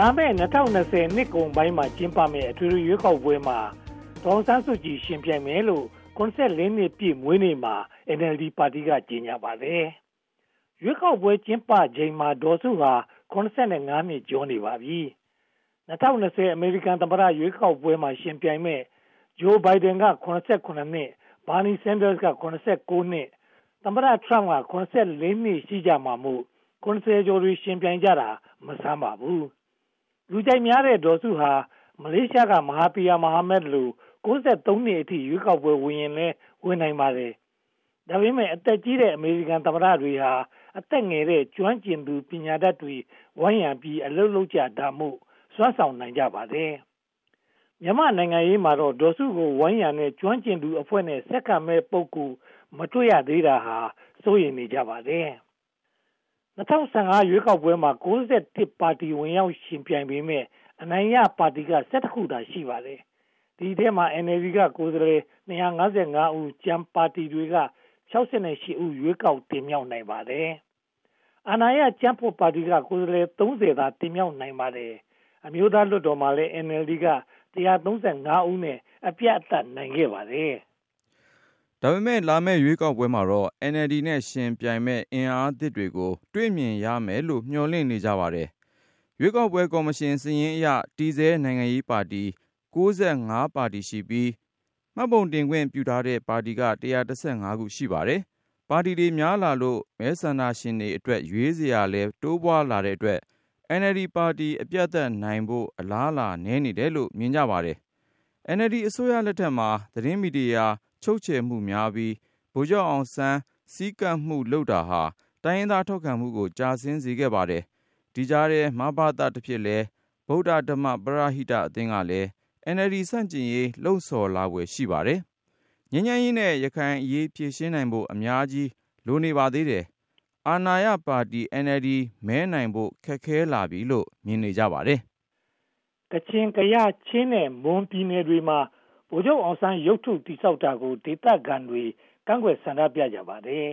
လာမယ့်2020နှစ်ကုန်ပိုင်းမှာ ကျင်းပမယ့် အထွေထွေရွေးကောက်ပွဲမှာ ဒေါ်ဆန်းစုကြည်ရှင်ပြိုင်မယ်လို့94နှစ်ပြည့်မွေးနေ့မှာ NLD ပါတီက ကြေညာပါတယ်။ရွေးကောက်ပွဲ ကျင်းပချိန်မှာ ဒေါ်စုဟာ85နှစ် ကျော်နေပါပြီ။2020အမေရိကန်သမ္မတ ရွေးကောက်ပွဲမှာရှင်ပြိုင်မဲ့ဂျိုးဘိုင်ဒန်က89နှစ်ဘာနီဆန်ဒါစ်က89နှစ် သမ္မတထရမ့်က84နှစ် ရှိကြမှာမို့90ကျော်တွေရှင်ပြိုင်ကြတာ မဆန်းပါဘူး။ လူကြိုက်များတဲ့ ဒေါ်စုဟာ မလေးရှားက မဟာပီယာမဟာမက်လို63နှစ်အထိ ရွေးကောက်ပွဲဝင်ရင်လည်း ဝင်နိုင်ပါတယ်။ဒါပေမဲ့ အသက်ကြီးတဲ့ အမေရိကန်သမ္မတတွေဟာ အသက်ငယ်တဲ့ ကျွမ်းကျင်သူပညာတတ်တွေ ဝိုင်းရံပြီး အလုပ်လုပ်ကြတာမို့ စွမ်းဆောင်နိုင်ကြပါတယ်။မြန်မာနိုင်ငံရေးမှာတော့ ဒေါ်စုကို ဝိုင်းရံတဲ့ ကျွမ်းကျင်သူအဖွဲ့နဲ့စက္ကမဲ့ပုဂ္ဂိုလ် မတွေ့ရသေးတာဟာ စိုးရိမ်နေကြပါတယ်။ 2015ရွေးကောက်ပွဲမှာ61ပါတီဝင်ရောက်ရှင်ပြိုင်ပေမဲ့အနိုင်ရပါတီက17ခုသာရှိပါတယ်။ဒီထဲမှာ NLD ကကိုယ်စားလှယ်255ဦးကျန်ပါတီတွေက68ဦးရွေးကောက်တင်မြှောက်နိုင်ပါတယ်။အာဏာရကျန်းဖို့ပါတီကကိုယ်စားလှယ်30သာတင်မြှောက်နိုင်ပါတယ်။အမျိုးသားလွှတ်တော်မှာလည်း NLD က135ဦးနဲ့အပြတ်အသတ်နိုင်ခဲ့ပါတယ်။ ဒါပေမဲ့ လာမယ့်ရွေးကောက်ပွဲမှာတော့ NLD နဲ့ရှင်ပြိုင်မဲ့အင်အားသစ်တွေကို တွေ့မြင်ရမယ်လို့ မျှော်လင့်နေကြပါတယ်။ရွေးကောက်ပွဲကော်မရှင်စည်ရင်းအရ တည်ဆဲနိုင်ငံရေးပါတီ65ပါတီရှိပြီး မှတ်ပုံတင်ခွင့်ပြုထားတဲ့ ပါတီက115ခု ရှိပါတယ်။ပါတီတွေများလာလို့ မဲဆန္ဒရှင်တွေအတွက် ရွေးစရာလဲတိုးပွားလာတဲ့အတွက် NLD ပါတီ အပြတ်သက်နိုင်ဖို့ အလားအလာ နည်းနေတယ်လို့ မြင်ကြပါတယ်။ NLD အစိုးရလက်ထက်မှာ သတင်းမီဒီယာ ချုပ်ချယ်မှုများပြီး ဗိုလ်ချုပ်အောင်ဆန်းစည်းကပ်မှုလုပ်တာဟာ တိုင်းရင်းသားထောက်ခံမှုကိုကြာဆင်းစေခဲ့ပါတယ်။ဒီကြားထဲ မဘသ တဖြစ်လဲ ဗုဒ္ဓဓမ္မ ပရဟိတအသင်းကလည်း NLD ဆန့်ကျင်ရေး လှုံ့ဆော်လာဖွယ် ရှိပါတယ်။ငြိမ်းချမ်းရေးနဲ့ ရခိုင်အရေး ဖြေရှင်းနိုင်ဖို့ အများကြီး လိုနေပါသေးတယ်။အာဏာရပါတီ NLD မဲနိုင်ဖို့ ခက်ခဲလာပြီလို့ မြင်နေကြပါတယ်။ကချင်ကရချင်းနဲ့ မွန်ပြည်နယ်တွေမှာ ဗိုလ်ချုပ်အောင်ဆန်းရုပ်ထုတိဆောက်တာကိုဒေသခံတွေကန့်ကွက်ဆန္ဒပြကြပါတယ်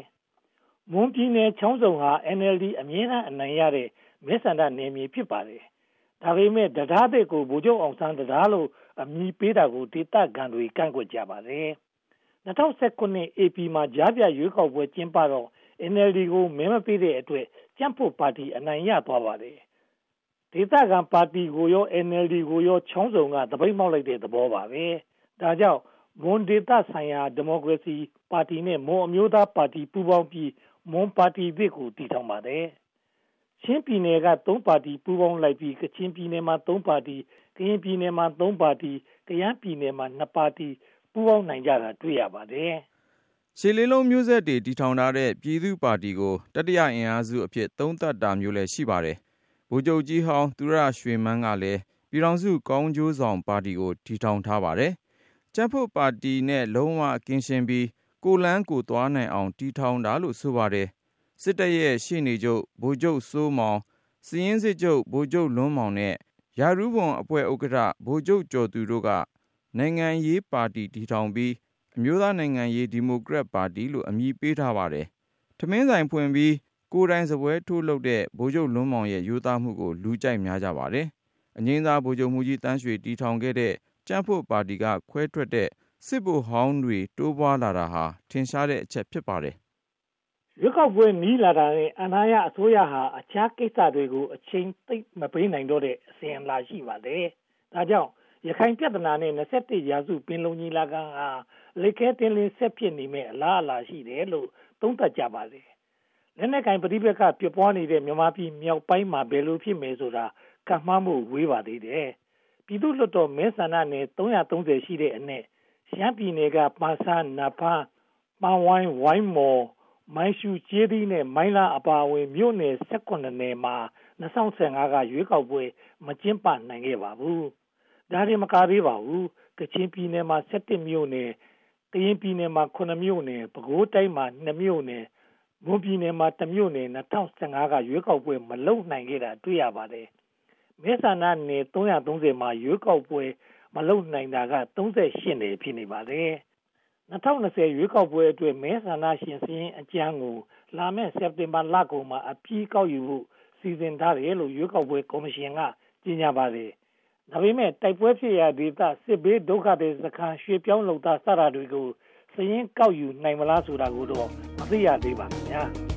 ။မွန်ပြည်နယ်ချောင်းစုံဟာ NLD အမြဲတမ်းအနိုင်ရတဲ့မဲဆန္ဒနယ်မြေဖြစ်ပါတယ်။ဒါပေမဲ့တရားသစ်ကိုဗိုလ်ချုပ်အောင်ဆန်းတရားလို့အမည်ပေးတာကိုဒေသခံတွေကန့်ကွက်ကြပါတယ်။2019 AP မှာကြားပြရွေးကောက်ပွဲကျင်းပတော့ NLD ကိုမဲမပေးတဲ့အတွက်ကြံ့ဖို့ပါတီအနိုင်ရသွားပါတယ်။ဒေသခံပါတီကိုရော NLD ကိုရောချောင်းစုံကသပိတ်မှောက်လိုက်တဲ့သဘောပါပဲ။ ဒါကြောင့်မွန်ဒေသဆိုင်ရာဒီမိုကရေစီပါတီနဲ့မွန်အမျိုးသားပါတီပူးပေါင်းပြီးမွန်ပါတီသစ်ကိုတည်ထောင်ပါတယ်။ချင်းပြည်နယ်က၃ပါတီပူးပေါင်းလိုက်ပြီးကချင်ပြည်နယ်မှာ၃ပါတီကရင်ပြည်နယ်မှာ၃ပါတီကရမ်းပြည်နယ်မှာ၂ပါတီပူးပေါင်းနိုင်ကြတာတွေ့ရပါတယ်။ရှစ်လေးလုံးမျိုးဆက်တွေတည်ထောင်ထားတဲ့ပြည်သူ့ပါတီကိုတတိယအင်အားစုအဖြစ်သုံးသပ်တာမျိုးလည်းရှိပါတယ်။ဗိုလ်ချုပ်ကြီးဟောင်းသူရရွှေမန်းကလည်းပြည်ထောင်စုကောင်းကျိုးဆောင်ပါတီကိုတည်ထောင်ထားပါတယ်။ ကြံ့ဖွံ့ပါတီနဲ့ လုံးဝကင်းရှင်းပြီး ကိုလန်းကိုသွားနိုင်အောင် တည်ထောင်တာလို့ ဆိုပါတယ်။စစ်တပ်ရဲ့ ရှေ့နေချုပ် ဗိုလ်ချုပ်စိုးမောင်စည်ရင်းစစ်ချုပ် ဗိုလ်ချုပ်လွန်းမောင်နဲ့ ရာထူးဝန်အဖွဲ့ဥက္ကဋ္ဌ ဗိုလ်ချုပ်ကျော်သူတို့က နိုင်ငံရေးပါတီတည်ထောင်ပြီး အမျိုးသားနိုင်ငံရေး ဒီမိုကရက်ပါတီလို့ အမည်ပေးထားပါတယ်။ထမင်းဆိုင်ဖွင့်ပြီး ကိုယ်တိုင်စပွဲထိုးလုပ်တဲ့ ဗိုလ်ချုပ်လွန်းမောင်ရဲ့ ရိုးသားမှုကို လူကြိုက်များကြပါတယ်။အငင်းသား ဗိုလ်ချုပ်မှုကြီးတန်းရွှေ တည်ထောင်ခဲ့တဲ့ ကြံ့ဖို့ပါတီက ခွဲထွက်တဲ့ စစ်ဗိုလ်ဟောင်းတွေ တိုးပွားလာတာဟာ ထင်ရှားတဲ့အချက် ဖြစ်ပါတယ် ရွေးကောက်ပွဲ နီးလာတာနဲ့အနာရအစိုးရဟာ အခြားကိစ္စတွေကို အချိန်သိမပေးနိုင်တော့တဲ့ အစဉ်အလာ ရှိပါတယ်။ဒါကြောင့် ရခိုင်ပြဿနာနဲ့21ရာစု ပင်လုံညီလာခံဟာလက်ခဲတင်းလင်း ဆက်ဖြစ်နေမဲ့အလားအလာ ရှိတယ်လို့ သုံးသပ်ကြပါတယ်။လက်နက်ကင်ပဋိပက္ခပြပွားနေတဲ့ မြန်မာပြည်မြောက်ပိုင်းမှာ ဘယ်လိုဖြစ်မယ်ဆိုတာကမှန်းမှုဝေးပါသေးတယ်။ ပြည်သူ့လွှတ်တော်မဲဆန္ဒနယ်330ရှိတဲ့အနက်ရှမ်းပြည်နယ်ကပါဆန်းနဖန်းပန်းဝိုင်းဝိုင်းမော်မိုင်းရှူကျေးသီးနဲ့မိုင်းလာအပါအဝင်မြို့နယ်18နယ်မှာ2015ကရွေးကောက်ပွဲမကျင်းပနိုင်ခဲ့ပါဘူး။ဒါတွေမကသေးပါဘူး။ကချင်ပြည်နယ်မှာ17မြို့နယ်ကရင်ပြည်နယ်မှာ9မြို့နယ်ပဲခူးတိုင်းမှာ2မြို့နယ်မွန်ပြည်နယ်မှာ1မြို့နယ်2015ကရွေးကောက်ပွဲမလုပ်နိုင်ခဲ့တာတွေ့ရပါတယ်။ မဲဆန္ဒနယ်330မှာရွေးကောက်ပွဲမလုပ်နိုင်တာက38နယ်ဖြစ်နေပါတယ်။2020ရွေးကောက်ပွဲအတွက်မဲဆန္ဒရှင်စည်းအကြမ်းကိုလာမယ့်စက်တင်ဘာလကုန်မှာအပြည့်ကောက်ယူဖို့စီစဉ်ထားတယ်လို့ရွေးကောက်ပွဲကော်မရှင်ကကြေညာပါတယ်။ဒါပေမဲ့တိုက်ပွဲဖြစ်ရာဒေသစစ်ဘေးဒုက္ခသည်စခန်းရွှေပြောင်းလုံသားစတာတွေကိုစည်ရင်းကောက်ယူနိုင်မလားဆိုတာကိုတော့မသိရသေးပါဘူးဗျာ။